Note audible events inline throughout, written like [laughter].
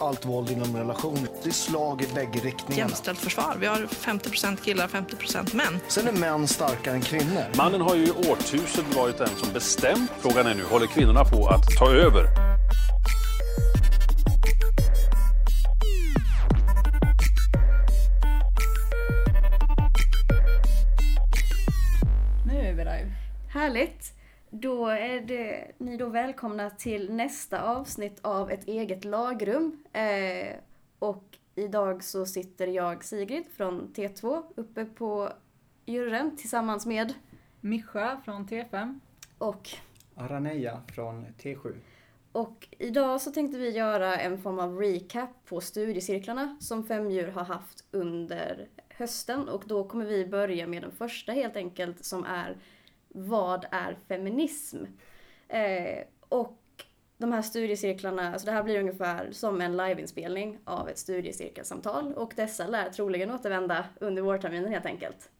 allt våld inom relation. Det är slag i bägge riktningarna. Jämställt försvar. Vi har 50% killar, 50% män. Sen är män starkare än kvinnor. Mannen har ju i årtusenden varit den som bestämt. Frågan är nu, håller kvinnorna på att ta över? Då är det, ni då välkomna till nästa avsnitt av ett eget lagrum. Eh, och idag så sitter jag, Sigrid från T2, uppe på juryn tillsammans med Mischa från T5. och Araneja från T7. Och idag så tänkte vi göra en form av recap på studiecirklarna som Femdjur har haft under hösten. Och då kommer vi börja med den första helt enkelt som är Vad är feminism? Eh, och de här studiecirklarna, alltså det här blir ungefär som en liveinspelning av ett studiecirkelsamtal. Och dessa lär troligen återvända under vårterminen helt enkelt.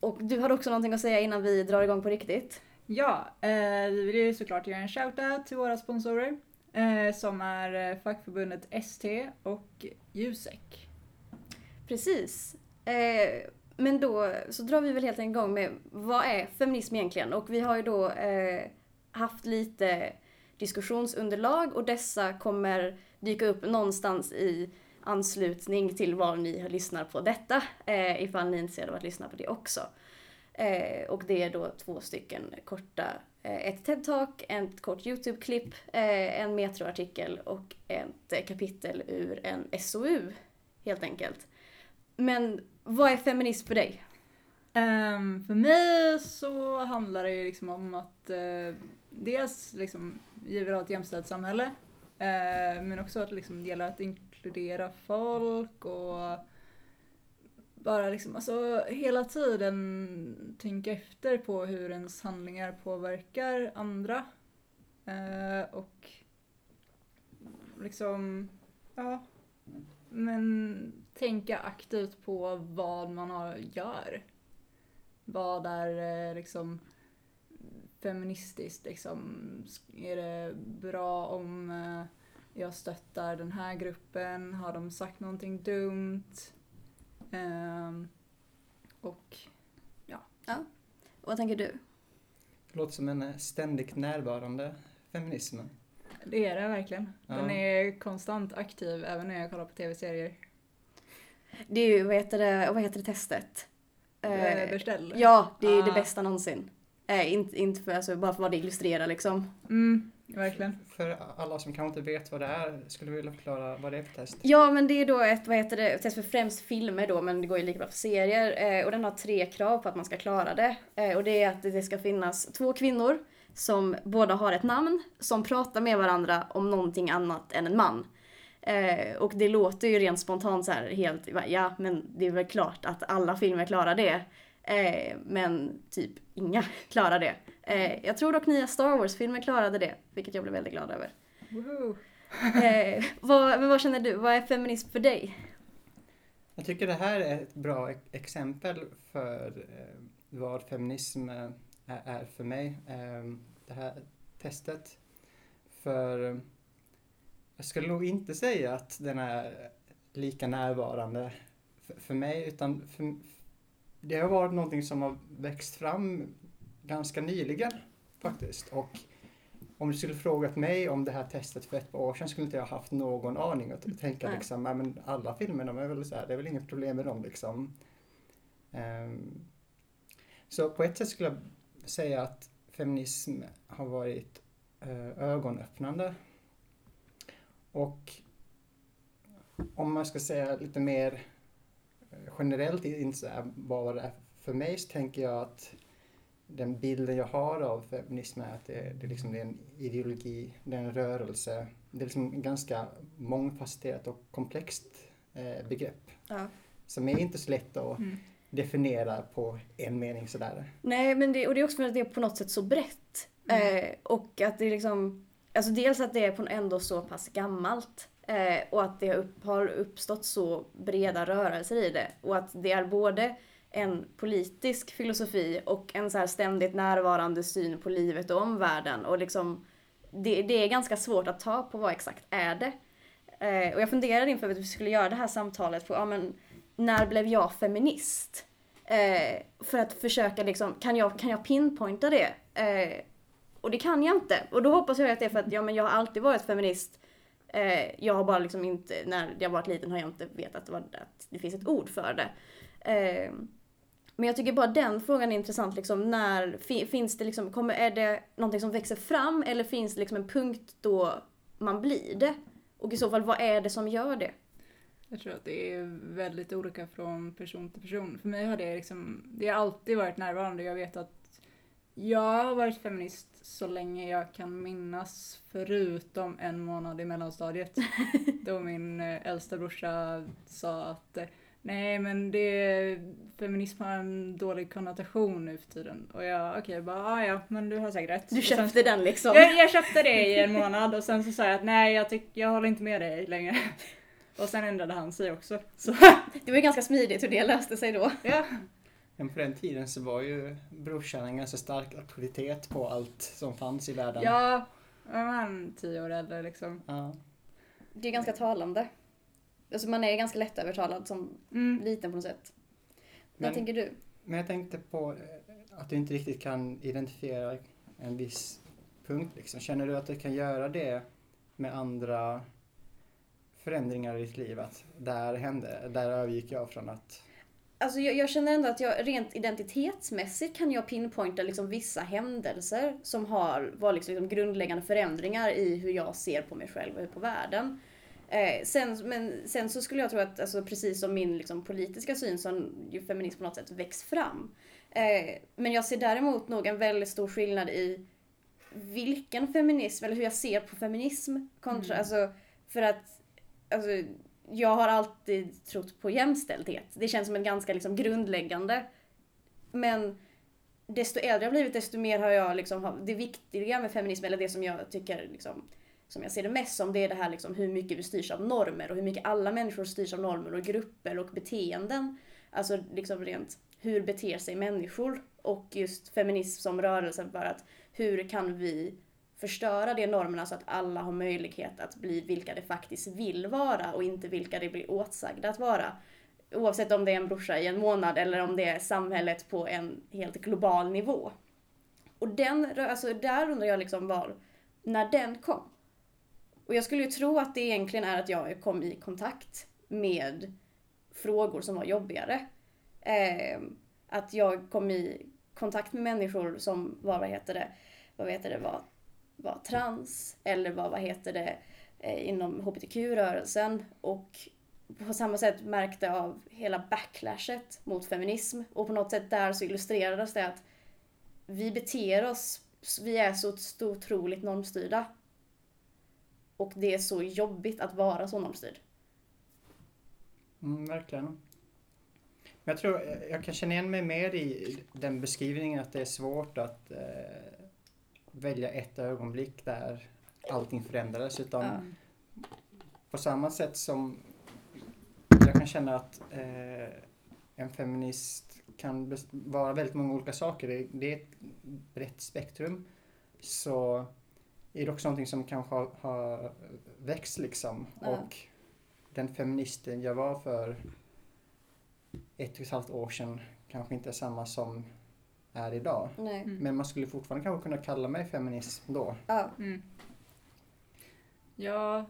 Och du hade också någonting att säga innan vi drar igång på riktigt. Ja, eh, vi vill ju såklart göra en shoutout till våra sponsorer. Eh, som är eh, fackförbundet ST och Jusek. Precis. Eh, men då så drar vi väl helt enkelt igång med vad är feminism egentligen? Och vi har ju då eh, haft lite diskussionsunderlag och dessa kommer dyka upp någonstans i anslutning till var ni lyssnar på detta. Eh, ifall ni är intresserade av att lyssna på det också. Eh, och det är då två stycken korta, eh, ett TED-talk, ett kort YouTube-klipp, eh, en Metro-artikel och ett eh, kapitel ur en SOU helt enkelt. Men vad är feminism för dig? Um, för mig så handlar det ju liksom om att uh, dels liksom, vi vill ha ett jämställt samhälle. uh, eh, men också att liksom, det gäller att inkludera folk och bara liksom, alltså hela tiden tänka efter på hur ens handlingar påverkar andra. Uh, och liksom, ja, men tänka aktivt på vad man har, gör. Vad är eh, liksom feministiskt liksom? Är det bra om eh, jag stöttar den här gruppen? Har de sagt någonting dumt? Ehm, och Vad tänker du? Det låter som en eh, ständigt närvarande feminism. Det är det verkligen. Den Ja. är konstant aktiv även när jag kollar på tv-serier. Det är ju, vad heter det, vad heter det testet? Eh, beställ. Ja, det är det Ah. bästa någonsin. Eh, inte, inte för, alltså, bara för vad det illustrerar liksom. Mm, verkligen. För alla som kanske inte vet vad det är, skulle du vilja förklara vad det är för test? Ja, men det är då ett, vad heter det, test för främst filmer då, men det går ju lika bra för serier. Eh, och den har tre krav på att man ska klara det. Eh, och det är att det ska finnas två kvinnor som båda har ett namn, som pratar med varandra om någonting annat än en man. Eh, och det låter ju rent spontant så här helt, ja men det är väl klart att alla filmer klarar det. Eh, men typ inga [laughs] klarar det. Eh, jag tror dock nya Star Wars-filmer klarade det, vilket jag blev väldigt glad över. Woho. Eh, vad, men vad känner du? Vad är feminism för dig? Jag tycker det här är ett bra exempel för eh, vad feminism eh, är, är för mig. Det här testet. För eh, jag skulle nog inte säga att den är lika närvarande för, för mig utan för, det har varit någonting som har växt fram ganska nyligen faktiskt. Och om du skulle frågat mig om det här testet för ett par år sedan skulle inte jag haft någon aning och tänka Nej. liksom, ja, men alla filmer de är väl så här, det är väl inget problem med dem liksom. Ehm, så på ett sätt skulle jag säga att feminism har varit eh, ögonöppnande. Och om man ska säga lite mer eh, generellt, inte så här, vad det är för mig, så tänker jag att den bilden jag har av feminism är att det, det, liksom, det är en ideologi, det är en rörelse. Det är liksom ganska mångfacetterat och komplext eh, begrepp Ja. som är inte så lätt att Mm. Definiera på en mening sådär. Nej, men det, och det är också för att det är på något sätt så brett. Mm. Eh, och att det är liksom, alltså dels att det är på ändå så pass gammalt. Eh, och att det upp, har uppstått så breda rörelser i det. Och att det är både en politisk filosofi och en så här ständigt närvarande syn på livet och omvärlden. Och liksom, det, det är ganska svårt att ta på vad exakt är det. Eh, och jag funderade inför att vi skulle göra det här samtalet på, ja men när blev jag feminist? Eh, för att försöka liksom, kan jag, kan jag pinpointa det? Eh, och det kan jag inte. Och då hoppas jag att det är för att ja, men jag har alltid varit feminist. Eh, jag har bara liksom inte, när jag varit liten har jag inte vetat vad, att det finns ett ord för det. Eh, men jag tycker bara den frågan är intressant. Liksom, när fi, finns det liksom, kommer, är det någonting som växer fram eller finns det liksom en punkt då man blir det? Och i så fall, vad är det som gör det? Jag tror att det är väldigt olika från person till person. För mig har det liksom, det har alltid varit närvarande. Jag vet att jag har varit feminist så länge jag kan minnas förutom en månad i mellanstadiet. [laughs] då min eh, äldsta brorsa sa att eh, nej men det, feminism har en dålig konnotation nu för tiden. Och jag okej okay, bara ah, ja men du har säkert rätt. Du Och sen- köpte den liksom? jag, jag köpte det i en månad och sen så sa jag att nej jag, tyck, jag håller inte med dig längre. Och sen ändrade han sig också. Så [laughs] Det var ju ganska smidigt hur det löste sig då. ja. Men på den tiden så var ju brorsan en ganska stark auktoritet på allt som fanns i världen. Ja, han tio år äldre liksom. Ja. Det är ganska talande. Alltså man är ganska lättövertalad som Mm. liten på något sätt. Men- Vad tänker du? Men jag tänkte på eh, att du inte riktigt kan identifiera en viss punkt. Liksom. Känner du att du kan göra det med andra förändringar i ditt liv? Att där hände, där övergick jag från att... Alltså jag, jag känner ändå att jag rent identitetsmässigt kan jag pinpointa liksom vissa händelser som har varit liksom grundläggande förändringar i hur jag ser på mig själv och på världen. Eh, sen, men sen så skulle jag tro att alltså, precis som min liksom, politiska syn så har ju feminism på något sätt växt fram. Eh, men jag ser däremot nog en väldigt stor skillnad i vilken feminism, eller hur jag ser på feminism kontra, alltså för att alltså, jag har alltid trott på jämställdhet. Det känns som en ganska liksom grundläggande. Men desto äldre jag blivit, desto mer har jag liksom, det viktiga med feminism, eller det som jag tycker liksom, som jag ser det mest som, det är det här liksom hur mycket vi styrs av normer och hur mycket alla människor styrs av normer och grupper och beteenden. Alltså liksom rent, hur beter sig människor? Och just feminism som rörelse för att hur kan vi förstöra de normerna så att alla har möjlighet att bli vilka de faktiskt vill vara och inte vilka de blir åtsagda att vara. Oavsett om det är en brorsa i en månad eller om det är samhället på en helt global nivå. Och den, alltså där undrar jag liksom var, när den kom. Och jag skulle ju tro att det egentligen är att jag kom i kontakt med frågor som var jobbigare. Eh, att jag kom i kontakt med människor som var, vad heter det, vad heter det, var, var trans eller var, vad heter det, eh, inom hbtq-rörelsen och på samma sätt märkte av hela backlashet mot feminism och på något sätt där så illustrerades det att vi beter oss, vi är så otroligt normstyrda. Och det är så jobbigt att vara så normstyrd. Mm, verkligen. Jag tror jag kan känna igen mig mer i den beskrivningen att det är svårt att eh, välja ett ögonblick där allting förändrades. Utan Ja. på samma sätt som jag kan känna att eh, en feminist kan vara väldigt många olika saker. Det, det är ett brett spektrum. Så är det också någonting som kanske har, har växt liksom. Ja. Och den feministen jag var för ett och ett halvt år sedan kanske inte är samma som är idag. Nej. Mm. Men man skulle fortfarande kanske kunna kalla mig feminist då. Ja. Mm. Ja,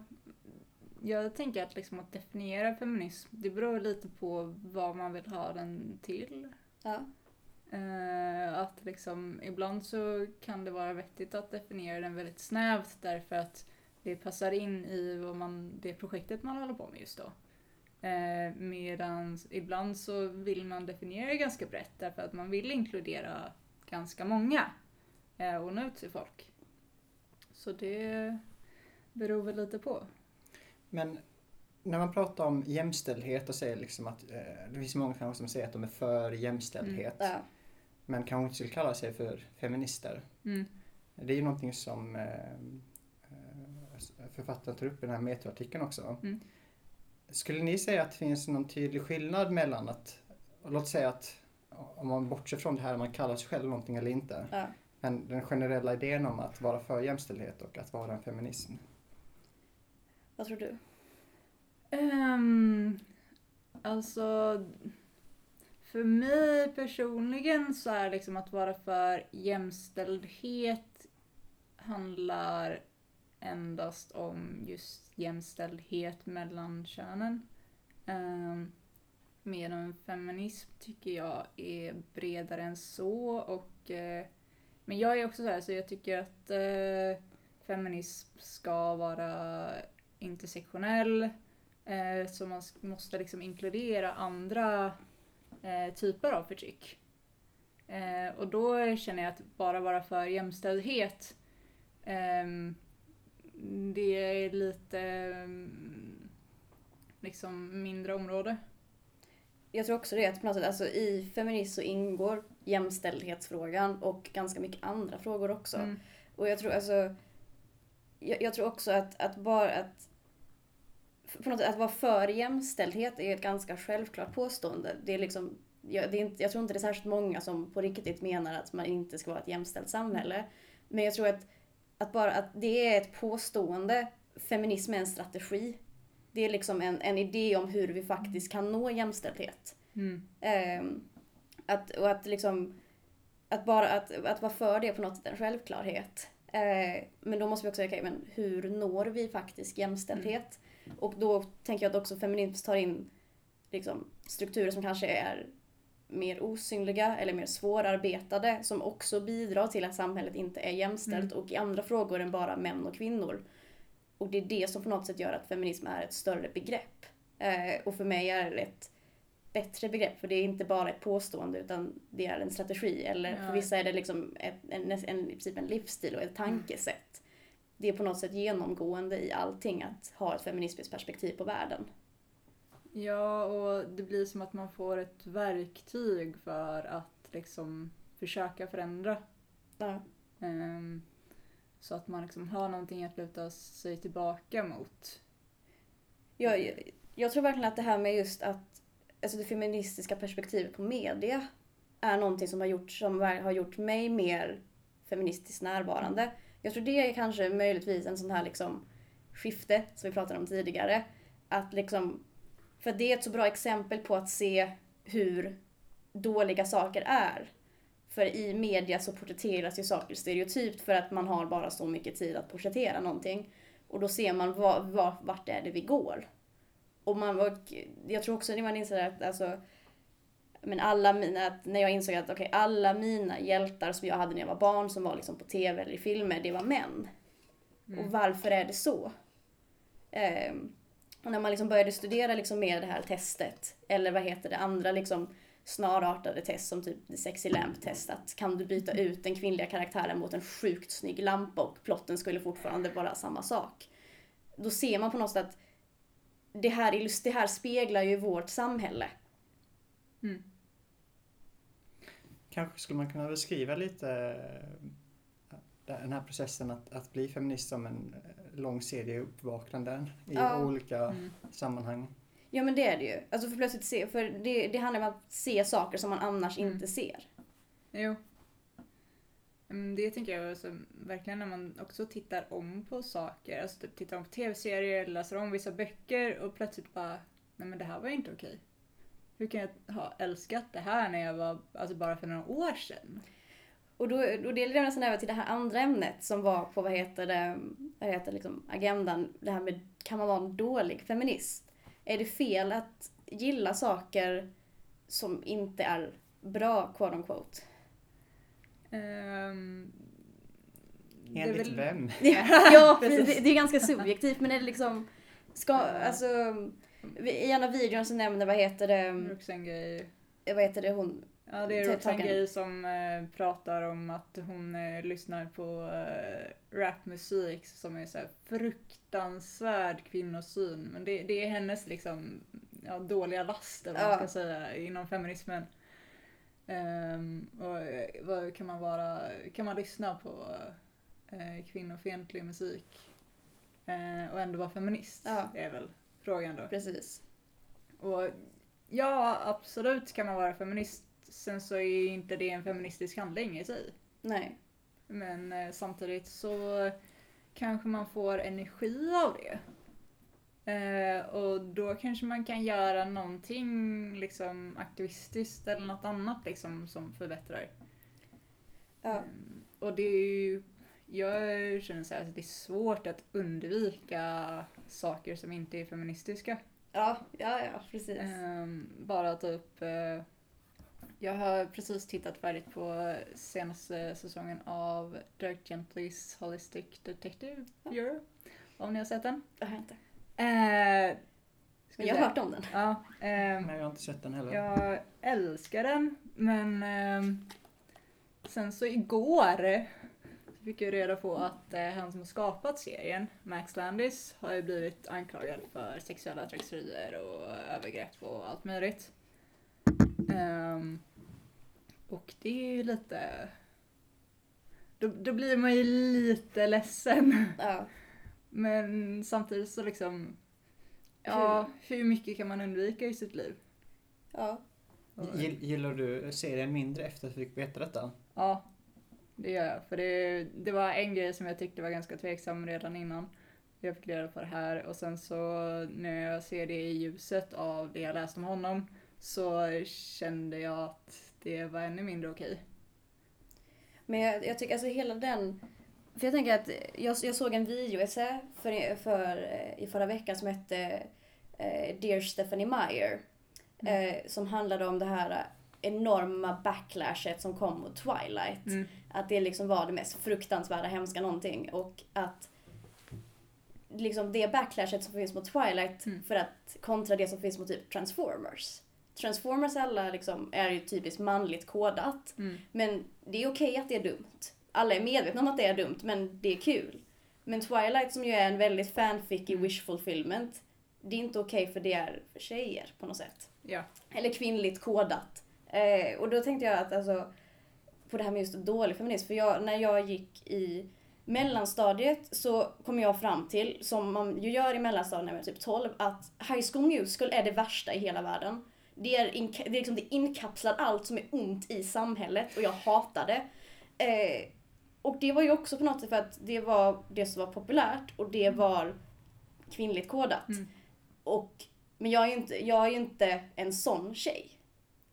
jag tänker att, liksom att definiera feminism, det beror lite på vad man vill ha den till. Ja. Eh, att liksom, ibland så kan det vara vettigt att definiera den väldigt snävt därför att det passar in i vad man, det projektet man håller på med just då. Eh, Medan ibland så vill man definiera ganska brett därför att man vill inkludera ganska många eh, och nå ut till folk. Så det beror väl lite på. Men när man pratar om jämställdhet och säger liksom att eh, det finns många kanske som säger att de är för jämställdhet. Ja. Men kanske inte skulle kalla sig för feminister. Mm. Det är ju någonting som eh, eh, författaren tar upp i den här metoartikeln också. Mm. Skulle ni säga att det finns någon tydlig skillnad mellan att, låt säga att om man bortser från det här om man kallar sig själv någonting eller inte. Ja. Men den generella idén om att vara för jämställdhet och att vara en feminism. Vad tror du? Ehm, alltså, för mig personligen så är liksom att vara för jämställdhet handlar endast om just jämställdhet mellan könen. Ehm, um, medan feminism tycker jag är bredare än så och eh, men jag är också så här så jag tycker att eh, feminism ska vara intersektionell. Eh, så man måste liksom inkludera andra eh, typer av förtryck. Eh, och då känner jag att bara vara för jämställdhet ehm, det är lite ehm, liksom mindre område. Jag tror också det, att på något sätt, alltså i feminism så ingår jämställdhetsfrågan och ganska mycket andra frågor också. Mm. Och jag tror alltså, jag, jag tror också att, att bara att på något sätt, att vara för jämställdhet är ett ganska självklart påstående. Det är liksom, jag, det är inte, jag tror inte det är särskilt många som på riktigt menar att man inte ska vara ett jämställt samhälle. Men jag tror att, att bara att det är ett påstående, feminism är en strategi. Det är liksom en, en idé om hur vi faktiskt kan nå jämställdhet. Mm. Ehm, att, och att liksom, att bara att, att vara för det på något sätt är en självklarhet. Eh, men då måste vi också okej, men hur når vi faktiskt jämställdhet? Och då tänker jag att också feminism tar in liksom, strukturer som kanske är mer osynliga eller mer svårarbetade som också bidrar till att samhället inte är jämställt och i andra frågor än bara män och kvinnor. Och det är det som på något sätt gör att feminism är ett större begrepp. Eh, och för mig är det ett bättre begrepp för det är inte bara ett påstående utan det är en strategi eller för Ja. vissa är det liksom ett, en, en, en, i princip en livsstil och ett tankesätt. Det är på något sätt genomgående i allting att ha ett feministiskt perspektiv på världen. Ja, och det blir som att man får ett verktyg för att liksom försöka förändra. Ja. Ehm, så att man liksom har någonting att luta sig tillbaka mot. Jag, jag, tror verkligen att det här med just att alltså det feministiska perspektivet på media är någonting som har gjort, som har gjort mig mer feministiskt närvarande. Jag tror det är kanske möjligtvis en sån här liksom skifte som vi pratade om tidigare. Att liksom, för det är ett så bra exempel på att se hur dåliga saker är. För i media så porträtteras ju saker stereotypt för att man har bara så mycket tid att porträttera någonting. Och då ser man vad, vad, vart är det vi går. Och man, och jag tror också när man inser att alltså, men alla mina, att när jag insåg att okej, alla mina hjältar som jag hade när jag var barn som var liksom på tv eller i filmer, det var män. Och varför är det så? Och när man liksom började studera liksom mer det här testet, eller vad heter det, andra liksom snarartade test som typ The Sexy Lamp test, att kan du byta ut den kvinnliga karaktären mot en sjukt snygg lampa och plotten skulle fortfarande vara samma sak. Då ser man på något sätt att det här, det här speglar ju vårt samhälle. Kanske skulle man kunna beskriva lite eh, den här processen att, att bli feminist som en lång serie uppvaknanden i Ja. olika sammanhang. Ja men det är det ju. Alltså för plötsligt se, för det, det handlar om att se saker som man annars inte ser. Jo. Mm, Det tänker jag alltså, verkligen när man också tittar om på saker. Alltså typ tittar om på tv-serier, läser om vissa böcker och plötsligt bara, nej men det här var ju inte okej. Hur kan jag ha älskat det här när jag var, alltså bara för några år sedan? Och då, och det leder nästan över till det här andra ämnet som var på, vad heter det, vad heter liksom agendan, det här med, kan man vara en dålig feminist? Är det fel att gilla saker som inte är bra, quote on quote? Ehm, det är Enligt väl- vem? [laughs] ja, [laughs] det, det är ganska subjektivt men är det liksom, ska, alltså, i en av videorna så nämner, vad heter det, Roxane Gay. vad heter det hon, Ja, det är tagen. Gay som eh, pratar om att hon eh, lyssnar på eh, rapmusik som är så här fruktansvärd kvinnosyn. Men det, det är hennes liksom ja, dåliga last eller vad man Ja. ska säga inom feminismen. Ehm, och vad kan man vara, kan man lyssna på eh, kvinnofientlig musik och ändå vara feminist? Ja. Det är väl frågan då. precis. Och ja, absolut kan man vara feminist. Sen så är inte det en feministisk handling i sig. Nej. Men eh, samtidigt så kanske man får energi av det. Eh, och då kanske man kan göra någonting liksom aktivistiskt eller något annat liksom som förbättrar. Ja. Mm, Och det är ju, jag känner så här att det är svårt att undvika saker som inte är feministiska. Ja, ja, ja, precis. Ehm, bara typ, eh, jag har precis tittat färdigt på senaste säsongen av Dirk Gentlys Holistic Detective Bureau. Om ni har sett den? Det har jag inte. Eh, ska Jag har hört om den. Ja, ehm, Nej, jag har inte sett den heller. jag älskar den, men ehm, sen så igår så fick jag reda på att eh, han som har skapat serien, Max Landis, har ju blivit anklagad för sexuella trakasserier och övergrepp och allt möjligt. Ehm, och det är ju lite... Då, då blir man ju lite ledsen. Ja. Men samtidigt så liksom... Ja, hur mycket kan man undvika i sitt liv? ja. Gill- Gillar du serien mindre efter att du fick veta detta? Ja, det gör jag. För det, det var en grej som jag tyckte var ganska tveksam redan innan. Jag fick reda på det här och sen så när jag ser det i ljuset av det jag läst om honom så kände jag att det var ännu mindre okej. Men jag, jag tycker alltså hela den... För jag tänker att jag, jag såg en videoessä för, för, i förra veckan som hette eh, Dear Stephanie Meyer. Eh, som handlade om det här enorma backlashet som kom mot Twilight. Mm. Att det liksom var det mest fruktansvärda, hemska någonting. Och att liksom det backlashet som finns mot Twilight Mm. för att kontra det som finns mot typ Transformers. Transformers alla liksom är ju typiskt manligt kodat. Mm. Men det är okej att det är dumt. Alla är medvetna om att det är dumt, men det är kul. Men Twilight som ju är en väldigt fanficky wish fulfillment, det är inte okej för det är för tjejer på något sätt. Ja. Eller kvinnligt kodat. Eh, och då tänkte jag att alltså, på det här med just dålig feminism, för jag, när jag gick i mellanstadiet så kom jag fram till, som man ju gör i mellanstadiet när man är typ 12, att High School Musical är det värsta i hela världen. Det, är det, är liksom, det inkapslar allt som är ont i samhället och jag hatar det. Eh, och det var ju också på något sätt för att det var det som var populärt och det var kvinnligt kodat. Mm. Och, men jag är ju inte, jag är inte en sån tjej.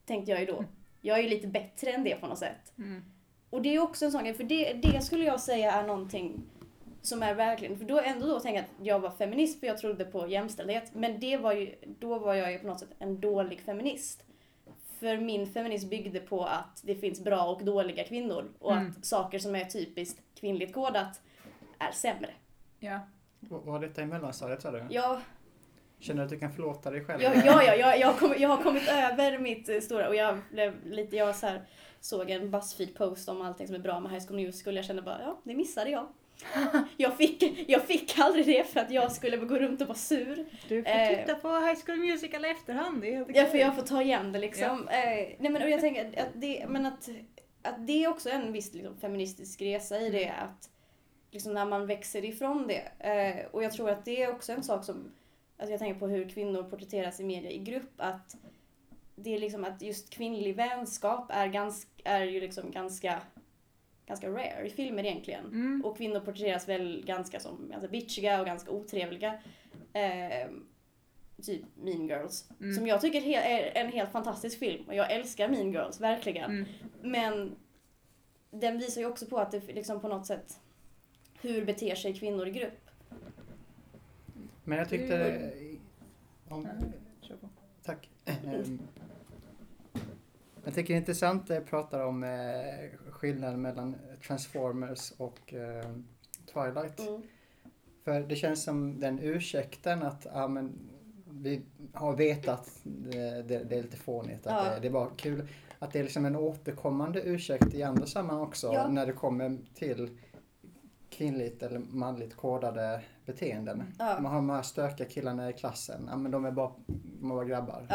Tänkte jag ju då. Jag är ju lite bättre än det på något sätt. Mm. Och det är också en sån grej, för det, det skulle jag säga är någonting som är verkligen, för då ändå då tänker jag att jag var feminist för jag trodde på jämställdhet. Men det var ju, då var jag ju på något sätt en dålig feminist. För min feminism byggde på att det finns bra och dåliga kvinnor och Mm. att saker som är typiskt kvinnligt kodat är sämre. Ja. Vad var detta i mellanstadiet sa du? Jag, Känner du att du kan förlåta dig själv? Ja, ja, ja jag, jag, har kommit, jag har kommit över mitt eh, stora och jag blev lite, jag så här, såg en Buzzfeed-post om allting som är bra med High School Musical jag kände bara, ja, det missade jag. [laughs] Jag fick, jag fick aldrig det för att jag skulle gå runt och vara sur. Du får Eh. titta på High School Musical i efterhand. Det är Ja, för jag får ta igen det liksom. Eh, nej men och jag tänker att det, men att, att det är också en viss liksom, feministisk resa i det att liksom när man växer ifrån det. Eh, och jag tror att det är också en sak som, alltså jag tänker på hur kvinnor porträtteras i media i grupp, att det är liksom att just kvinnlig vänskap är, ganska, är ju liksom ganska, ganska rare i filmer egentligen. Mm. Och kvinnor porträtteras väl ganska som ganska bitchiga och ganska otrevliga. Eh, typ Mean Girls. Mm. Som jag tycker är en helt fantastisk film. Och jag älskar Mean Girls, verkligen. Mm. Men den visar ju också på att det liksom på något sätt hur beter sig kvinnor i grupp. Men jag tyckte... Om, Kör på. tack. Jag tycker det är intressant att jag pratar om eh, skillnaden mellan Transformers och eh, Twilight. Mm. För det känns som den ursäkten att ja, men, vi har vetat det, det, det är lite fånigt, att Ja. det, det är bara kul. Att det är liksom en återkommande ursäkt i andra sammanhang också Ja. när det kommer till kvinnligt eller manligt kodade beteenden. Ja. Man har de här stökiga killarna i klassen, ja men de är bara, de är bara grabbar.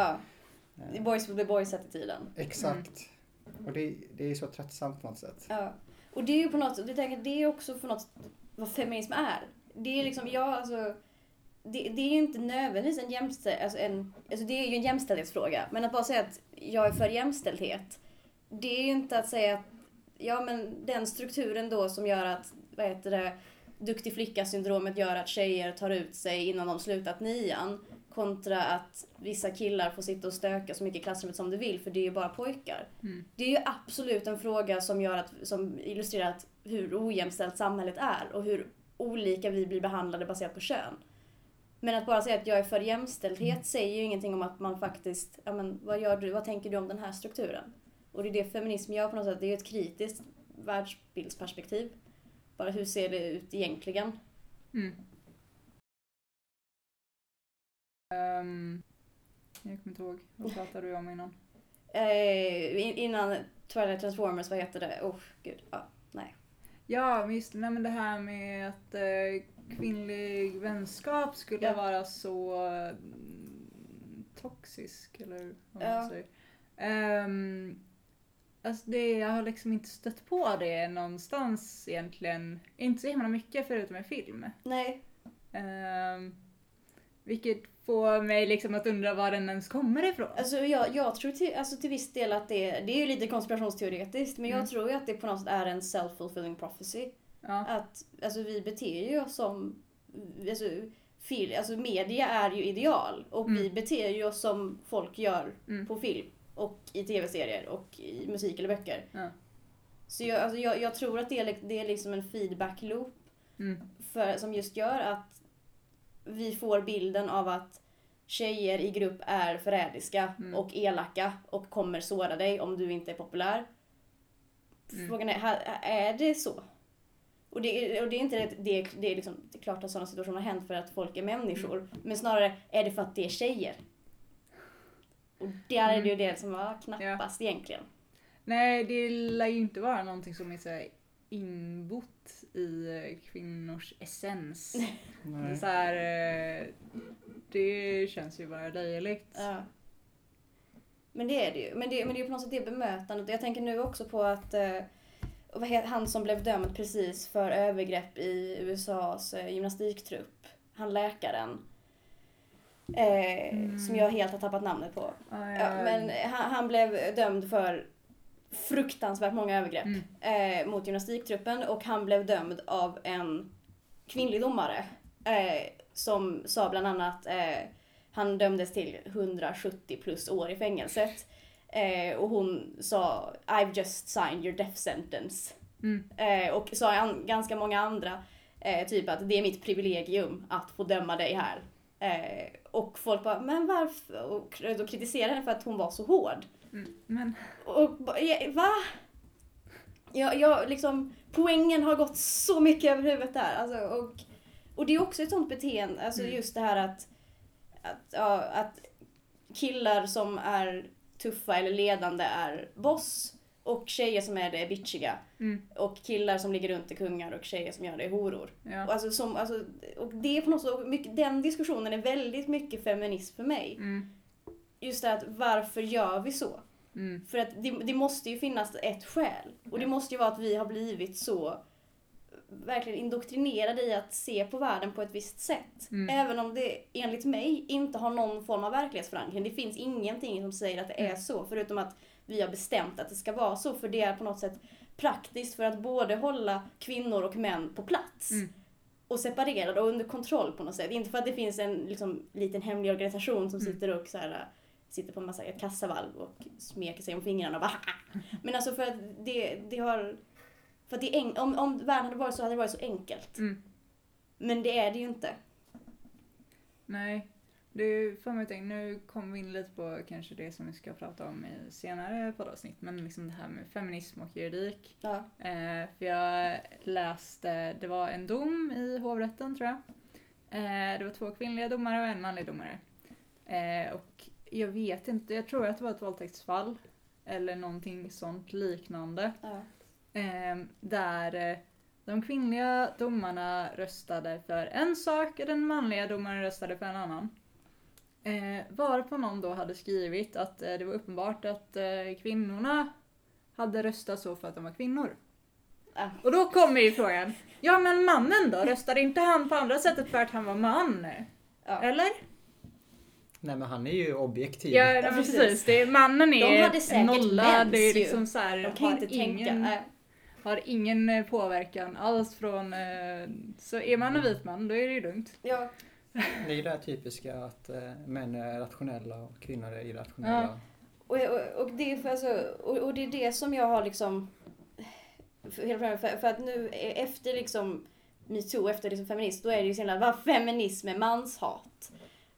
Är boys will be boys attityden. Exakt. Och det, det är så tröttsamt på något sätt. Ja. Och det är ju på något sätt, jag tänker, det är också för något vad feminism är. Det är liksom, ja alltså, det, det är ju inte nödvändigtvis en jämställd, alltså en, alltså det är ju en jämställdhetsfråga. Men att bara säga att jag är för jämställdhet, det är ju inte att säga att, ja men den strukturen då som gör att, vad heter det, duktig flicka-syndromet gör att tjejer tar ut sig innan de slutat nian. Kontra att vissa killar får sitta och stöka så mycket i klassrummet som de vill för det är ju bara pojkar. Mm. Det är ju absolut en fråga som, gör att, som illustrerar att hur ojämställt samhället är och hur olika vi blir behandlade baserat på kön. Men att bara säga att jag är för jämställdhet säger ju ingenting om att man faktiskt, ja men vad gör du, vad tänker du om den här strukturen? Och det är det feminism gör på något sätt, det är ju ett kritiskt världsbildsperspektiv. Bara hur ser det ut egentligen? Mm. Ehm, jag kommer inte ihåg, vad pratade du om innan? Eh, in- innan Twilight Transformers, vad heter det? Oh, gud. Ja, nej. Ja, men just nej, men det här med att eh, kvinnlig vänskap skulle Ja. vara så mm, toxisk, eller vad man Ja. säger. Ehm, alltså det, jag har liksom inte stött på det någonstans egentligen. Inte så himla mycket förutom i film. Nej. Um, vilket får mig liksom att undra var den ens kommer ifrån. Alltså jag, jag tror till, alltså till viss del att det, det är ju lite konspirationsteoretiskt, men Mm. jag tror ju att det på något sätt är en self-fulfilling prophecy. ja. Att alltså, vi beter ju oss som... Alltså, fil, alltså media är ju ideal och vi Mm. beter ju oss som folk gör Mm. på film och i tv-serier och i musik eller böcker. Ja. Så jag, alltså, jag, jag tror att det är, det är liksom en feedback loop Mm. för, som just gör att vi får bilden av att tjejer i grupp är förrädiska Mm. och elaka och kommer såra dig om du inte är populär. Mm. Frågan är, är det så? Och det, är- och det är inte det, det, är- det är liksom, det är klart att sådana situationer har hänt för att folk är människor. Mm. Men snarare är det för att det är tjejer. Och där är det ju det som var knappast egentligen. Nej, det lär ju inte vara någonting som är så inbott i eh, kvinnors essens. [laughs] Det, så här, eh, det känns ju bara löjligt. Ja. Men det är det ju. Men det, men det är ju på något sätt det bemötandet. Jag tänker nu också på att eh, han som blev dömd precis för övergrepp i USAs eh, gymnastiktrupp. Han läkaren. Eh, Som jag helt har tappat namnet på. Ja, Ja, men han, han blev dömd för fruktansvärt många övergrepp Mm. eh, mot gymnastiktruppen och han blev dömd av en kvinnlig domare eh, som sa bland annat eh, han dömdes till 170 plus år i fängelset eh, och hon sa I've just signed your death sentence Mm. eh, och sa an, ganska många andra eh, typ att det är mitt privilegium att få döma dig här och folk bara men varför och då kritiserade henne för att hon var så hård. Men och va? Jag, jag liksom, poängen har gått så mycket över huvudet där. Alltså, och, och det är också ett sånt beteende, alltså Mm. just det här att, att, ja, att killar som är tuffa eller ledande är boss och tjejer som är det är bitchiga. Mm. Och killar som ligger runt är kungar och tjejer som gör det är horor. ja. Och, alltså, som, alltså, och det är på något sätt, mycket, den diskussionen är väldigt mycket feminism för mig. Mm. Just det att varför gör vi så? Mm. För att det, det måste ju finnas ett skäl. Och det måste ju vara att vi har blivit så verkligen indoktrinerade i att se på världen på ett visst sätt. Mm. Även om det enligt mig inte har någon form av verklighetsförankring. Det finns ingenting som säger att det är Mm. så, förutom att vi har bestämt att det ska vara så. För det är på något sätt praktiskt för att både hålla kvinnor och män på plats. Mm. Och separerade och under kontroll på något sätt. Inte för att det finns en liksom, liten hemlig organisation som Mm. sitter och så här, sitter på en massa kassavalv och smeker sig om fingrarna och bara Men alltså för att det, det har... För att det är om, om världen hade varit så hade det varit så enkelt. Mm. Men det är det ju inte. Nej, du får mig att tänka, nu kommer vi in lite på kanske det som vi ska prata om i senare poddavsnitt, men liksom det här med feminism och juridik. Ja. Eh, för jag läste, det var en dom i hovrätten tror jag. Eh, det var två kvinnliga domare och en manlig domare. Eh, och jag vet inte, jag tror att det var ett våldtäktsfall. Eller någonting sånt liknande. Ja. Eh, där de kvinnliga domarna röstade för en sak och den manliga domaren röstade för en annan. Eh, varpå någon då hade skrivit att eh, det var uppenbart att eh, kvinnorna hade röstat så för att de var kvinnor. Ja. Och då kommer ju frågan, ja men mannen då? Röstade inte han på andra sättet för att han var man? Ja. Eller? Nej men han är ju objektiv. Ja, men precis. precis. Det är, mannen De är hade säkert nollad. Det är liksom så här, De kan har inte ingen... tänka. äh, har ingen eh, påverkan alls från... Eh, så är man en vit man, då är det ju lugnt. Ja, Det är ju det här typiska att eh, män är rationella och kvinnor är irrationella. Och, och, och, det, är för, alltså, och, och det är det som jag har liksom... För, för, för att nu eh, efter liksom metoo, efter liksom feminist, då är det ju så himla, vad feminism är manshat.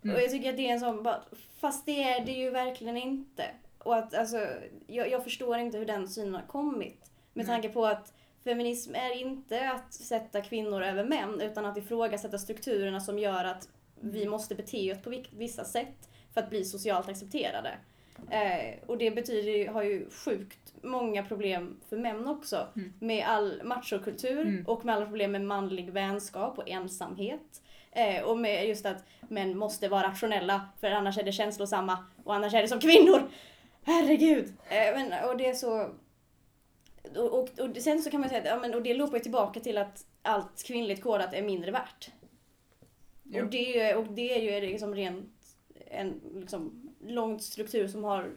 Mm. Och jag tycker att det är en sån, bara, fast det är det ju verkligen inte. Och att alltså, jag, jag förstår inte hur den synen har kommit. Med tanke på att feminism är inte att sätta kvinnor över män, utan att ifrågasätta strukturerna som gör att vi måste bete oss på vi- vissa sätt för att bli socialt accepterade. Eh, och det betyder har ju sjukt många problem för män också. Mm. Med all machokultur Mm. och med alla problem med manlig vänskap och ensamhet. Eh, och med just att män måste vara rationella för annars är det känslosamma och annars är det som kvinnor. Herregud! Eh, men, och det är så... Och, och, och sen så kan man säga att ja, men, och det loopar tillbaka till att allt kvinnligt kodat är mindre värt. Jo. Och det, är och det är ju liksom rent en liksom, lång struktur som har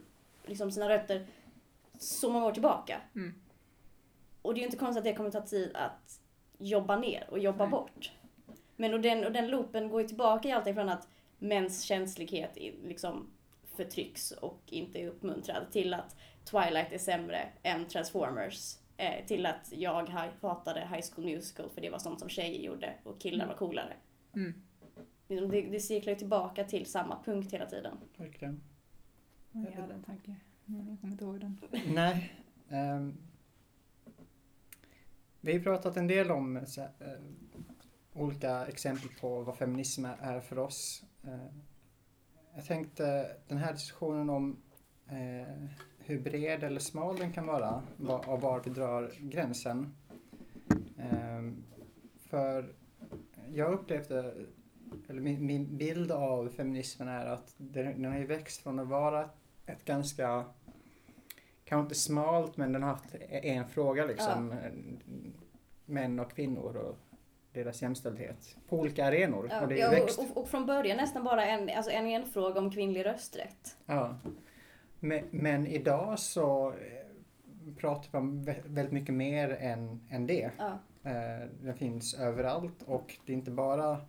liksom sina rötter så många år tillbaka. Mm. Och det är ju inte konstigt att det kommer ta tid att jobba ner och jobba Nej. bort. Men och den, och den loopen går ju tillbaka i allting från att mäns känslighet i- liksom förtrycks och inte är uppmuntrad till att Twilight är sämre än Transformers. Eh, till att jag ha- hatade High School Musical för det var sånt som tjejer gjorde och killar var coolare. Mm. Liksom Det, det cirklar ju tillbaka till samma punkt hela tiden. Verkligen. Jag hade en tanke, men jag kommer inte ihåg den. Nej. ehm, vi har pratat en del om så, eh, olika exempel på vad feminism är för oss. Eh, jag tänkte den här diskussionen om eh, hur bred eller smal den kan vara va- och var vi drar gränsen. Ehm, för jag upplevde, eller min, min bild av feminismen är att den, den har ju växt från att vara ett ganska kanske inte smalt men den har haft en fråga liksom. Män och kvinnor och deras jämställdhet på olika arenor. Ja, och ja, och, och, från början nästan bara en, alltså en enfråga om kvinnlig rösträtt. Ja. Men, men idag så eh, pratar vi om vä- väldigt mycket mer än, än det. Ja. Eh, Den finns överallt och det är inte bara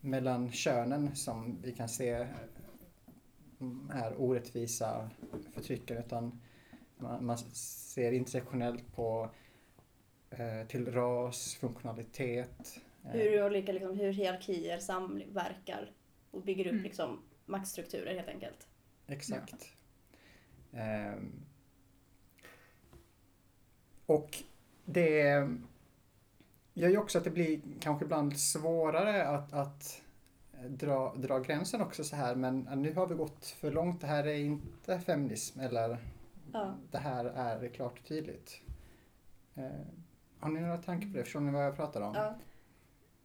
mellan könen som vi kan se eh, är orättvisa förtrycken utan man, man ser intersektionellt på till ras, funktionalitet. eh, Hur olika liksom, hur hierarkier samverkar och bygger upp Mm. liksom, maktstrukturer helt enkelt. Exakt. Ehm, och det gör ju också att det blir kanske ibland svårare att, att dra, dra gränsen också så här men nu har vi gått för långt, det här är inte feminism eller Ja. det här är klart och tydligt. Ehm, har ni några tankar på det? Förstår ni vad jag pratar om? Ja.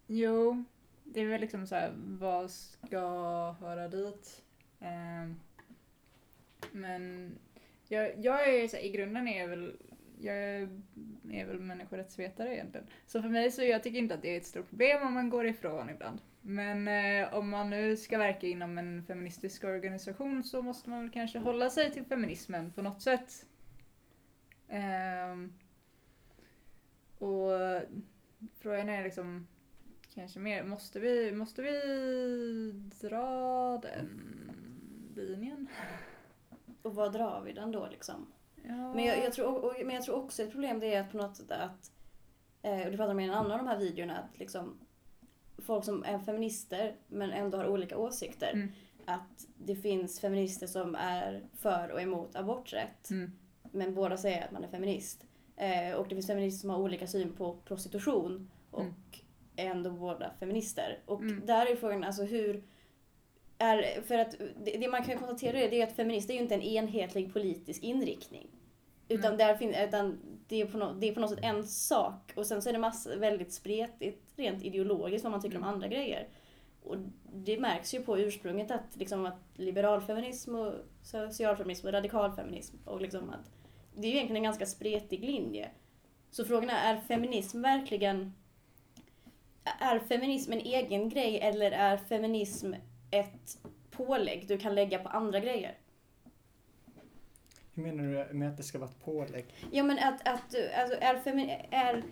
Jo, det är väl liksom så här, vad ska höra dit? Ehm, men jag, jag är så här, i grunden är jag väl, jag är, är väl människorättsvetare egentligen. Så för mig så jag tycker inte att det är ett stort problem om man går ifrån ibland. Men eh, om man nu ska verka inom en feministisk organisation så måste man väl kanske hålla sig till feminismen på något sätt. Ehm, och frågan är liksom Kanske mer. Måste vi, måste vi dra den linjen? Och vad drar vi den då liksom? Ja. Men jag, jag, tror, och, men jag tror också ett problem det är att på något sätt att, eh, och det pratar om i en annan av de här videorna, att liksom folk som är feminister men ändå har olika åsikter. Mm. Att det finns feminister som är för och emot aborträtt. Mm. Men båda säger att man är feminist. Eh, och det finns feminister som har olika syn på prostitution och Mm. är ändå båda feminister. Och Mm. där är frågan alltså hur är, för att det, det man kan konstatera är, det är att feminist är ju inte en enhetlig politisk inriktning. Utan, där fin, utan det, är på no, det är på något sätt en sak och sen så är det massa, väldigt spretigt rent ideologiskt vad man tycker om andra grejer. Och det märks ju på ursprunget att, liksom, att liberalfeminism och socialfeminism och radikalfeminism och liksom att det är ju egentligen en ganska spretig linje. Så frågan är, är feminism verkligen är feminism en egen grej eller är feminism ett pålägg du kan lägga på andra grejer? Hur menar du med att det ska vara ett pålägg? Ja men att, att alltså, är, femi- är,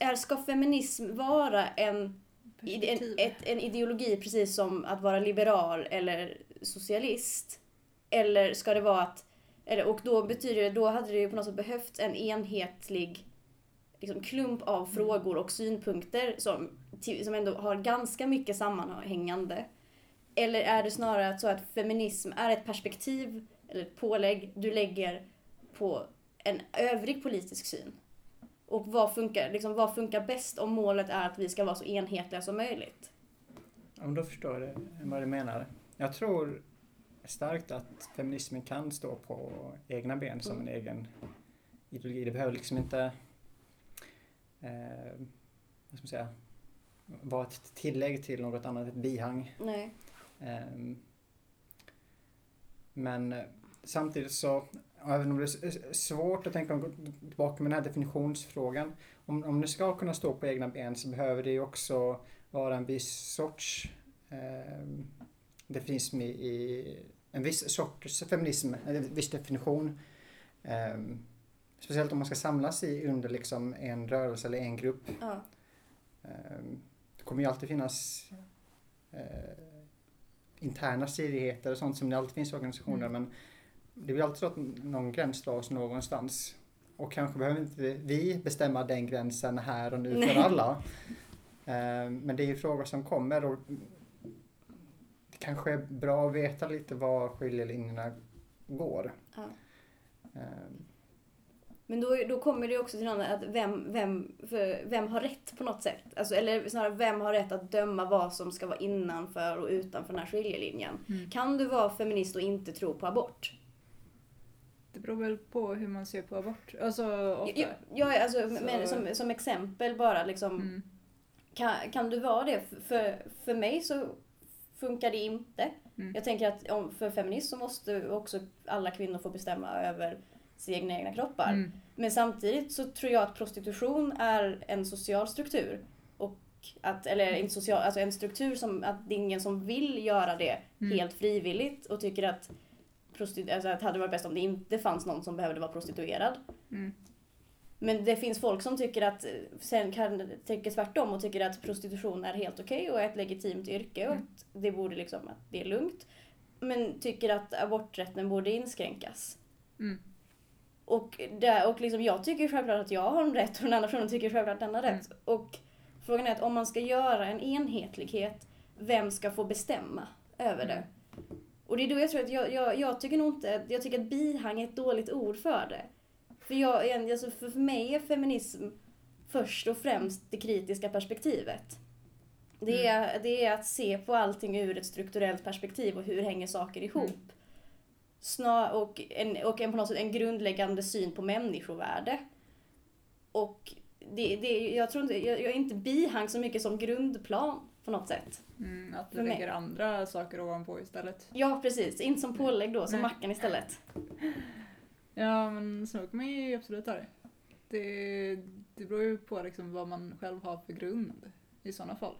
är, ska feminism vara en, en, ett, en ideologi precis som att vara liberal eller socialist? Eller ska det vara att, eller, och då betyder det, då hade det ju på något sätt behövt en enhetlig liksom, klump av frågor och synpunkter som, som ändå har ganska mycket sammanhängande. Eller är det snarare så att feminism är ett perspektiv eller ett pålägg du lägger på en övrig politisk syn? Och vad funkar, liksom, vad funkar bäst om målet är att vi ska vara så enhetliga som möjligt? Om då förstår jag vad du menar. Jag tror starkt att feminismen kan stå på egna ben som en egen ideologi. Det behöver liksom inte eh, vad ska man säga, vara ett tillägg till något annat, ett bihang. Nej. Ehm, Men eh, samtidigt så, även om det är s- svårt att tänka tillbaka med den här definitionsfrågan. Om, om det ska kunna stå på egna ben så behöver det ju också vara en viss sorts eh, definism i, i en viss sorts feminism, en viss definition. Eh, speciellt om man ska samlas i under liksom en rörelse eller en grupp. Ja. Ehm, Det kommer ju alltid finnas eh, interna stridigheter och sånt som det alltid finns i organisationer Mm. men det blir alltid så att någon gräns dras någonstans. Och kanske behöver inte vi bestämma den gränsen här och nu Nej. för alla. Ehm, Men det är ju frågor som kommer och kanske är bra att veta lite var skiljelinjerna går. Ja. Ehm, Men då, då kommer det också till någon att vem, vem, för vem har rätt på något sätt? Alltså, eller snarare, vem har rätt att döma vad som ska vara innanför och utanför den här skiljelinjen? Mm. Kan du vara feminist och inte tro på abort? Det beror väl på hur man ser på abort. Alltså, ofta. Ja, ja, alltså, Så- men, som, som exempel bara liksom. Mm. Kan, kan du vara det? För, för mig så funkar det inte. Mm. Jag tänker att om, för feminist så måste också alla kvinnor få bestämma över sina egna kroppar. Mm. Men samtidigt så tror jag att prostitution är en social struktur. Och att, eller inte social, alltså en struktur som att det är ingen som vill göra det Mm. helt frivilligt och tycker att, alltså att det hade varit bäst om det inte fanns någon som behövde vara prostituerad. Mm. Men det finns folk som tycker att, sen kan, tycker tvärtom och tycker att prostitution är helt okej och är ett legitimt yrke och Mm. att det borde liksom, att det är lugnt. Men tycker att aborträtten borde inskränkas. Mm. Och, där, och liksom, jag tycker självklart att jag har en rätt och den andra personen tycker självklart att den har rätt. Mm. Och frågan är att om man ska göra en enhetlighet, vem ska få bestämma över det? Och det är då jag tror att jag, jag, jag tycker nog inte, jag tycker att bihang är ett dåligt ord för det. För, jag, alltså för, för mig är feminism först och främst det kritiska perspektivet. Det är, det är att se på allting ur ett strukturellt perspektiv och hur hänger saker ihop. Snar, och en, och en, på något sätt en grundläggande syn på människovärde. Och det, det, jag, tror inte, jag, jag är inte bihang så mycket som grundplan på något sätt. Mm, att du mig- lägger andra saker ovanpå istället. Ja, precis. Inte som pålägg då, som Nej. mackan istället. [laughs] Ja, men så kan man ju absolut ha det. Det, det beror ju på liksom vad man själv har för grund i sådana fall.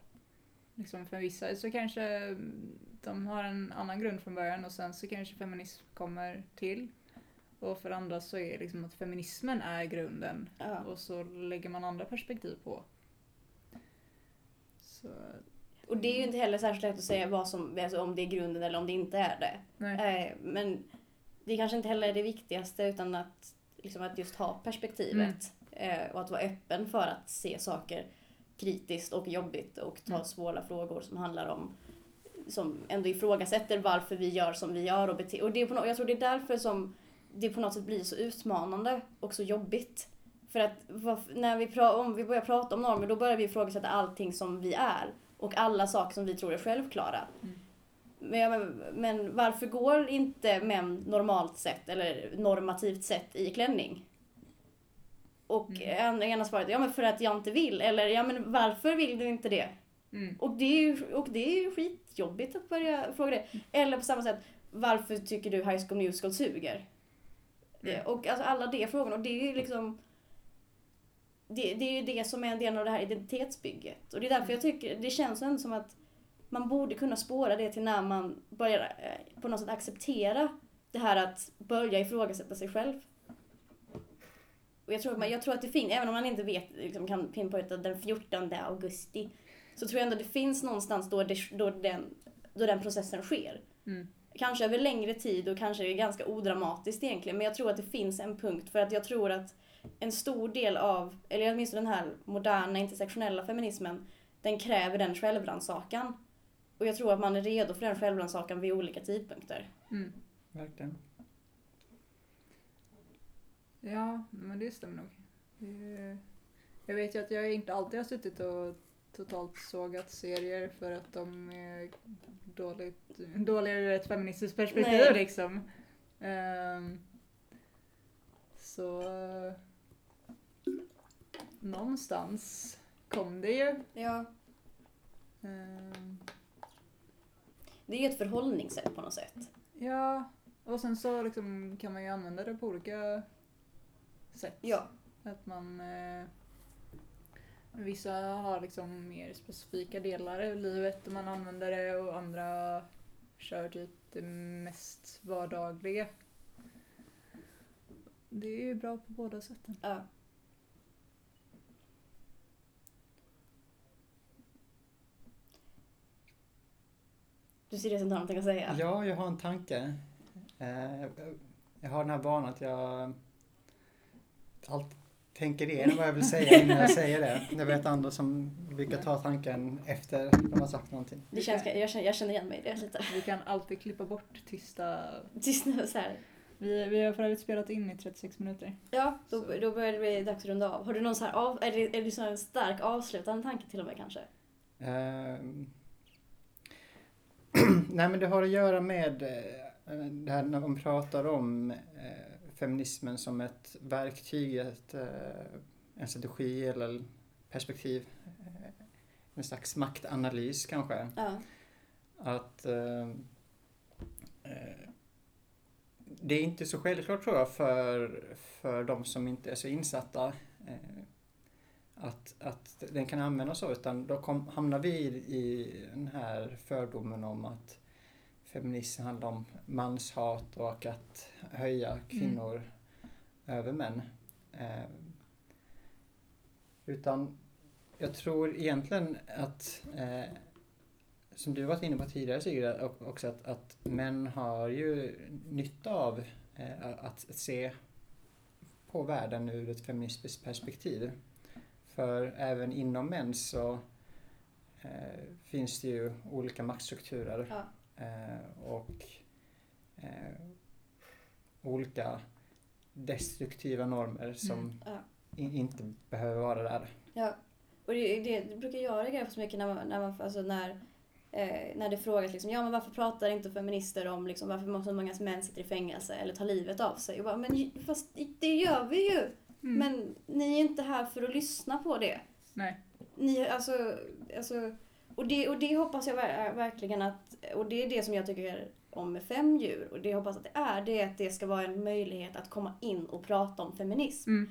Liksom för vissa så kanske de har en annan grund från början och sen så kanske feminism kommer till. Och för andra så är liksom att feminismen är grunden Ja. och så lägger man andra perspektiv på. Så, Och det är ju inte heller särskilt lätt att säga vad som, alltså om det är grunden eller om det inte är det. nej. Eh, men det kanske inte heller är det viktigaste utan att, liksom att just ha perspektivet. Eh, och att vara öppen för att se saker kritiskt och jobbigt och ta Mm. svåra frågor som handlar om som ändå ifrågasätter varför vi gör som vi gör och bete- Och det är på no- jag tror det är därför som det på något sätt blir så utmanande och så jobbigt. För att när vi, pra- om vi börjar prata om normer då börjar vi ifrågasätta allting som vi är. Och alla saker som vi tror är självklara. Mm. Men, men, varför går inte män normalt sett, eller normativt sett, i klänning? Och Mm. mm. ena svaret ja men för att jag inte vill. Eller ja men varför vill du inte det? Mm. Och det är ju, och det är ju skitjobbigt att börja fråga det. Eller på samma sätt, varför tycker du High School Musical suger? Mm. Eh, Och alltså alla de frågorna, och det är ju liksom det, det är ju det som är en del av det här identitetsbygget. Och det är därför jag tycker, det känns ändå som att man borde kunna spåra det till när man börjar eh, på något sätt acceptera det här att börja ifrågasätta sig själv. Och jag tror, att man, jag tror att det finns, även om man inte vet, liksom, kan pinpointa den 14 augusti, så tror jag ändå det finns någonstans då, det, då, den, då den processen sker. Mm. Kanske över längre tid och kanske ganska odramatiskt egentligen, men jag tror att det finns en punkt för att jag tror att en stor del av, eller åtminstone den här moderna intersektionella feminismen, den kräver den självrannsakan. Och jag tror att man är redo för den självrannsakan vid olika tidpunkter. Mm. Verkligen. Ja, men det stämmer nog. Jag vet ju att jag inte alltid har suttit och totalt sågat serier för att de är dåligt, dåliga ur ett feministiskt perspektiv Nej. liksom. Ehm, så någonstans kom det ju. Ja. Ehm, Det är ju ett förhållningssätt på något sätt. ja, och sen så liksom kan man ju använda det på olika sätt. Ja. Att man... Eh, vissa har liksom mer specifika delar i livet där man använder det och andra kör typ det mest vardagliga. Det är ju bra på båda sätten. ja. Du ser det som du har någonting att säga? Ja, jag har en tanke. Eh, Jag har den här vanan att jag alltid tänker igenom vad jag vill säga innan jag säger det. Jag vet andra som brukar ta tanken efter de har sagt någonting. Det känns, jag, känner, jag känner igen mig i det lite. Vi kan alltid klippa bort tysta... Tyst nu så här. Vi, vi har för övrigt spelat in i 36 minuter. Ja, då, då börjar det bli dags att runda av. Har du någon så här av, är det, är det så en stark avslutande tanke till och med kanske? Ehm. [clears throat] Nej men det har att göra med eh, det här när man pratar om eh, feminismen som ett verktyg, ett, eh, en strategi eller perspektiv. En slags maktanalys kanske. Ja. Att det är inte så självklart tror jag för, för de som inte är så insatta att, att den kan användas så utan då kom, hamnar vi i, den här fördomen om att feminism handlar om manshat och att höja kvinnor över män. Eh, utan jag tror egentligen att eh, som du varit inne på tidigare Sigrid, och- också att, att män har ju nytta av eh, att, att se på världen ur ett feministiskt perspektiv. För även inom män så eh, finns det ju olika maktstrukturer Ja. eh, och eh, olika destruktiva normer som Mm. Ja. in, inte behöver vara där. Ja, och det, det, brukar jag reagera så mycket när man, när man alltså när, eh, när det frågas liksom, ja men varför pratar inte feminister om liksom, varför så många män sitter i fängelse eller tar livet av sig? Och bara, men fast det gör vi ju! Mm. Men ni är inte här för att lyssna på det. Nej. Ni, alltså, alltså, och, det, och det hoppas jag ver- verkligen att, och det är det som jag tycker om med fem djur, och det jag hoppas att det är, det är att det ska vara en möjlighet att komma in och prata om feminism. Mm.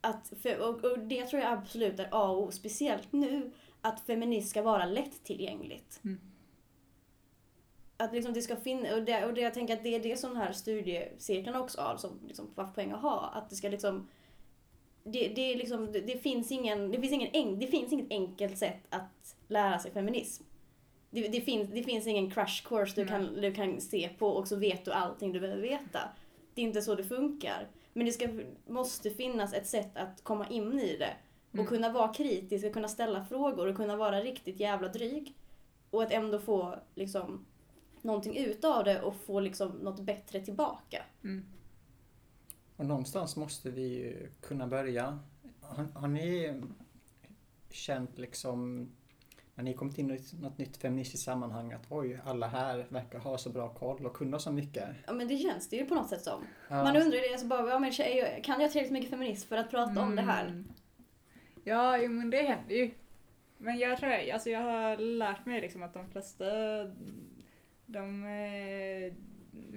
Att, för, och, och det tror jag absolut är A och O, speciellt nu, att feminism ska vara lättillgängligt. Mm. Att liksom det ska finnas, och, det, och det, jag tänker att det är det som den här studiecirkeln också har som liksom, poäng att ha. Att det ska liksom det, det, är liksom, det, det, finns ingen, det, finns ingen en, det finns inget enkelt sätt att lära sig feminism. Det, det, finns, det finns ingen crash course du Nej. kan, du kan se på och så vet du allting du behöver veta. Det är inte så det funkar. Men det ska, måste finnas ett sätt att komma in i det. Och Mm. kunna vara kritisk, och kunna ställa frågor och kunna vara riktigt jävla dryg. Och att ändå få liksom någonting ut av det och få liksom något bättre tillbaka. Mm. Och någonstans måste vi ju kunna börja. Har, har ni känt liksom när ni kommit in i något nytt feministiskt sammanhang att oj, alla här verkar ha så bra koll och kunna så mycket. Ja men det känns det ju på något sätt som. Ja. Man undrar ju det, alltså bara, ja, men tjej, kan jag tillräckligt mycket feminism för att prata om det här? Mm. Ja, jo, men det händer ju. Men jag tror, alltså jag har lärt mig liksom att de flesta, de eh,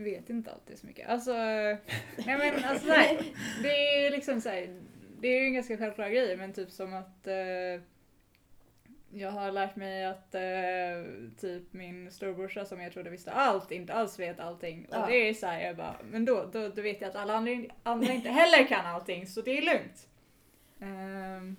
vet inte alltid så mycket. Alltså, [laughs] nej men alltså nej, det är liksom så här, det är ju en ganska självklar grej men typ som att eh, Jag har lärt mig att eh, typ min storebrorsa som jag trodde visste allt inte alls vet allting. Och Ja. det är såhär, jag bara, men då, då, då vet jag att alla andra, andra inte heller kan allting så det är lugnt. Ehm,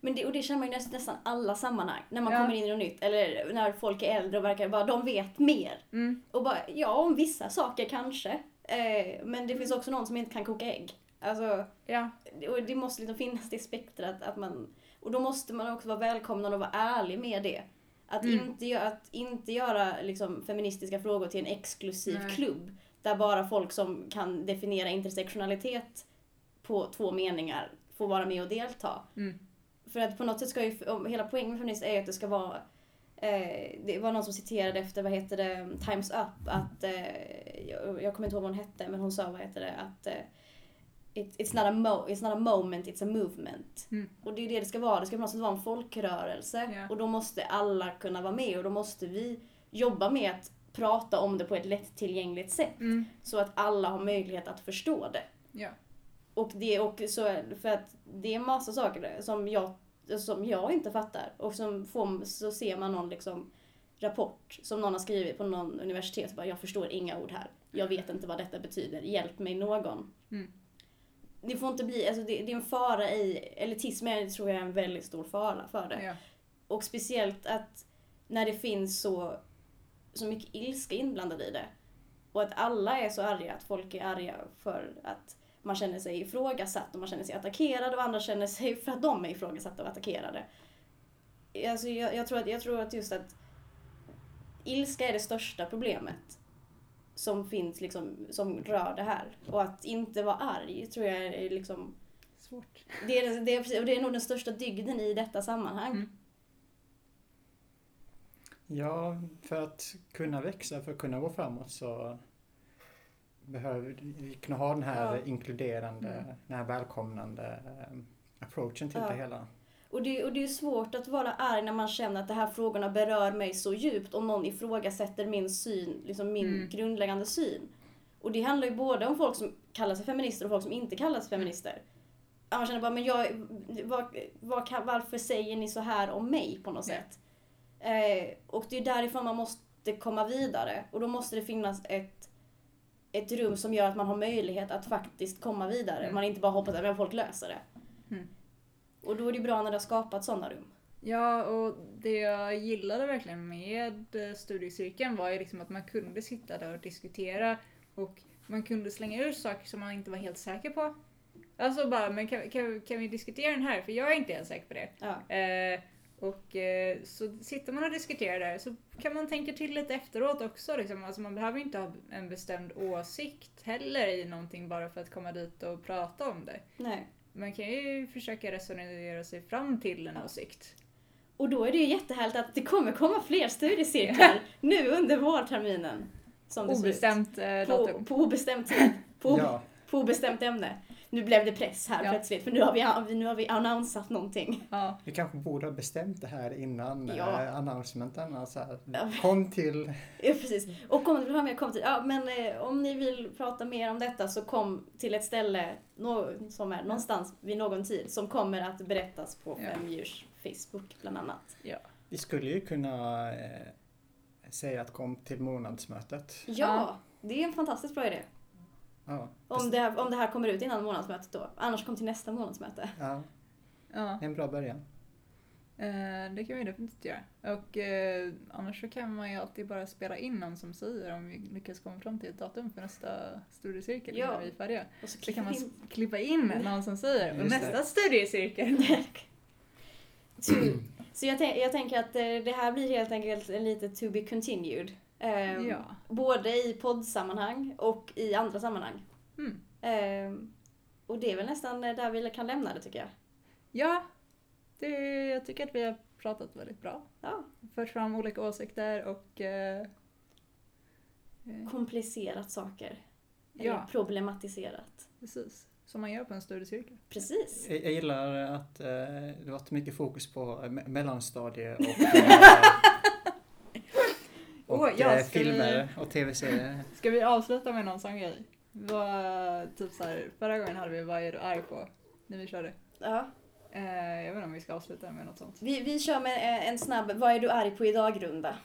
Men det, och det känner man ju nästan, nästan alla sammanhang. När man Ja. kommer in i något nytt eller när folk är äldre och verkar bara, de vet mer. mm, Och bara, ja om vissa saker kanske. Eh, men det finns också någon som inte kan koka ägg. Alltså, ja, och det måste liksom finnas det spektrat att man, och då måste man också vara välkomnad och vara ärlig med det. Att, Mm. inte, att inte göra liksom, feministiska frågor till en exklusiv Nej. klubb. Där bara folk som kan definiera intersektionalitet på två meningar får vara med och delta. mm, För att på något sätt ska ju, hela poängen med feminism är att det ska vara Eh, det var någon som citerade efter, vad heter det, Times Up, att, eh, jag, jag kommer inte ihåg vad hon hette, men hon sa, vad heter det, att eh, it, it's, not a mo- it's not a moment, it's a movement. Mm. Och det är det det ska vara, det ska på något sätt vara en folkrörelse. Ja. Och då måste alla kunna vara med och då måste vi jobba med att prata om det på ett lättillgängligt sätt. mm, Så att alla har möjlighet att förstå det. ja. Och det och så för att det är massa saker som jag, som jag inte fattar. Och som får, så ser man någon liksom rapport som någon har skrivit på någon universitet. Så bara, jag förstår inga ord här. Jag vet inte vad detta betyder. Hjälp mig någon. Mm. Det får inte bli, alltså det, det är en fara i, elitism är, tror jag är en väldigt stor fara för det. ja. Och speciellt att när det finns så, så mycket ilska inblandad i det. Och att alla är så arga, att folk är arga för att man känner sig ifrågasatt och man känner sig attackerad och andra känner sig för att de är ifrågasatta och attackerade. Alltså jag, jag, tror att, jag tror att just att ilska är det största problemet som finns liksom, som rör det här. Och att inte vara arg tror jag är liksom, Svårt. det är, det är, det är nog den största dygden i detta sammanhang. Mm. Ja, för att kunna växa, för att kunna gå framåt så behöver vi kunna ha den här Ja. inkluderande, Mm. den här välkomnande eh, approachen till Ja. det hela. Och det, och det är svårt att vara arg när man känner att de här frågorna berör mig så djupt om någon ifrågasätter min syn, liksom min Mm. grundläggande syn. Och det handlar ju både om folk som kallar sig feminister och folk som inte kallar sig feminister. Att Man känner bara, men jag, vad kan, varför säger ni så här om mig på något Ja. sätt? Eh, och det är därifrån man måste komma vidare. Och då måste det finnas ett, ett rum som gör att man har möjlighet att faktiskt komma vidare. Mm. Man inte bara hoppas att folk löser det. Mm. Och då är det bra när det har skapats sådana rum. Ja, och det jag gillade verkligen med eh, studiecirkeln var ju liksom att man kunde sitta där och diskutera och man kunde slänga ur saker som man inte var helt säker på. Alltså bara, men kan, kan, kan vi diskutera den här? För jag är inte helt säker på det. Ja. Eh, och eh, så sitter man och diskuterar där så kan man tänka till lite efteråt också. Liksom. Alltså man behöver inte ha en bestämd åsikt heller i någonting bara för att komma dit och prata om det. Nej. Man kan ju försöka resonera sig fram till en åsikt. Och då är det ju jättehärligt att det kommer komma fler studiecirklar [laughs] nu under vårterminen. Som det. Obestämt eh, På, datum. på obestämd tid. På, Ja, på obestämt ämne. Nu blev det press här Ja. plötsligt för nu har vi, nu har vi annonsat någonting. Ja. vi kanske borde ha bestämt det här innan Ja. eh, announcementen. Alltså, Ja. kom till Ja, precis. Och om ni vill ha mer kom till, ja men eh, om ni vill prata mer om detta så kom till ett ställe nå, som är någonstans vid någon tid som kommer att berättas på Ja. Fem djurs Facebook bland annat. Vi skulle ju kunna eh, säga att kom till månadsmötet. Ja, Ja. det är en fantastiskt bra idé. Ja, Om det, här, om det här kommer ut innan månadsmötet då. Annars kom till nästa månadsmöte. ja, ja. en bra början. Eh, det kan vi definitivt göra. Och eh, annars så kan man ju alltid bara spela in någon som säger om vi lyckas komma fram till ett datum för nästa studiecirkel Ja. när vi är färdiga. Och så Så kan man in. klippa in [laughs] någon som säger och nästa studiecirkel. [laughs] Så, så jag, jag tänker att eh, det här blir helt enkelt lite to be continued. Ehm, ja. Både i poddsammanhang och i andra sammanhang. Mm. Ehm, och det är väl nästan där vi kan lämna det tycker jag. ja, det, jag tycker att vi har pratat väldigt bra. Ja, Fört fram olika åsikter och eh, eh, komplicerat saker. Eller ja, problematiserat. precis. Som man gör på en studiecirkel. Precis. Jag, jag gillar att eh, det varit mycket fokus på eh, me- mellanstadie och, eh, [laughs] och Åh, ja, eh, ska vi- filmer och tv-serier. Ska vi avsluta med någon sån grej? Vad, typ så här, förra gången hade vi Vad är du arg på? När vi körde. Ja. Eh, jag vet inte om vi ska avsluta med något sånt. Vi, vi kör med eh, en snabb Vad är du arg på idag-runda.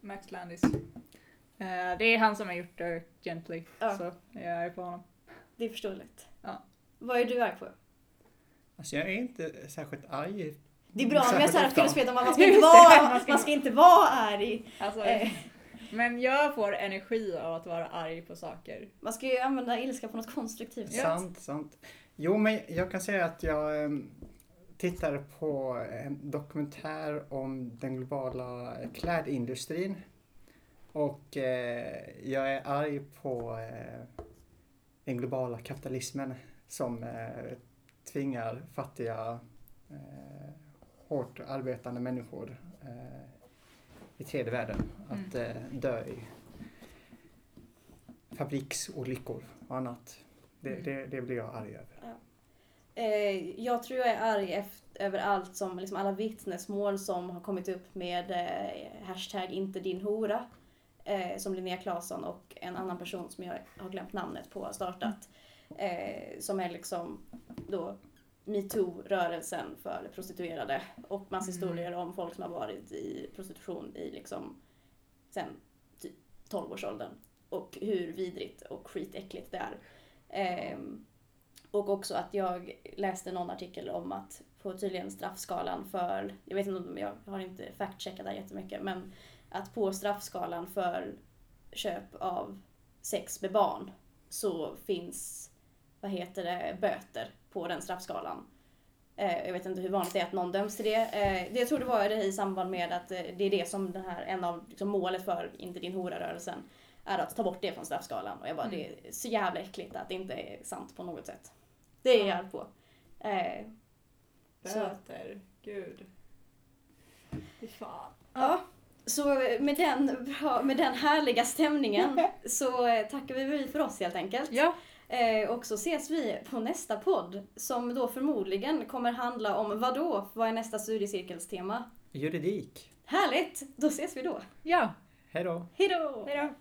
Max Landis. Eh, det är han som har gjort Dirk Gently. Ja. Så jag är på honom. Det är förståeligt. Ja. Vad är du arg på? Alltså jag är inte särskilt arg. Det är bra med Särskilt så här filosofi om att man ska [laughs] inte det, vara, man ska man ska inte vara arg. Alltså, Eh, Men jag får energi av att vara arg på saker. man ska ju använda ilska på något konstruktivt sätt. Sant, sant. Jo, men jag kan säga att jag um, tittade på en dokumentär om den globala klädindustrin. Och eh, jag är arg på eh, den globala kapitalismen som eh, tvingar fattiga, eh, hårt arbetande människor eh, i tredje världen att eh, dö i fabriksolyckor och annat. Det, det, det blir jag arg över. Eh, jag tror jag är arg efter, över allt som, liksom alla vittnesmål som har kommit upp med eh, hashtag inte din hora. Eh, som Linnea Claesson och en annan person som jag har glömt namnet på har startat. Eh, som är liksom då metoo-rörelsen för prostituerade. Och massa Mm. historier om folk som har varit i prostitution i liksom sen typ 12-årsåldern. Och hur vidrigt och skitäckligt det är. Ehm, och också att jag läste någon artikel om att på tydligen straffskalan för, jag vet inte om jag har inte fact-checkat det här jättemycket, men att på straffskalan för köp av sex med barn så finns, vad heter det, böter på den straffskalan. Eh, jag vet inte hur vanligt det är att någon döms till det. Eh, det jag tror det var det i samband med att eh, det är det som den här, en av liksom, målet för Inte din hora-rörelsen är att ta bort det från straffskalan. Och jag bara, det är så jävla äckligt att det inte är sant på något sätt. Det är jag arg på. Böter. Gud. Fy fan. ja. Så med den, med den härliga stämningen [laughs] så tackar vi för oss helt enkelt. Ja. Eh, och så ses vi på nästa podd som då förmodligen kommer handla om vad då? Vad är nästa studiecirkelstema? Juridik. Härligt! Då ses vi då. Ja. Hej då! Hejdå! Hejdå.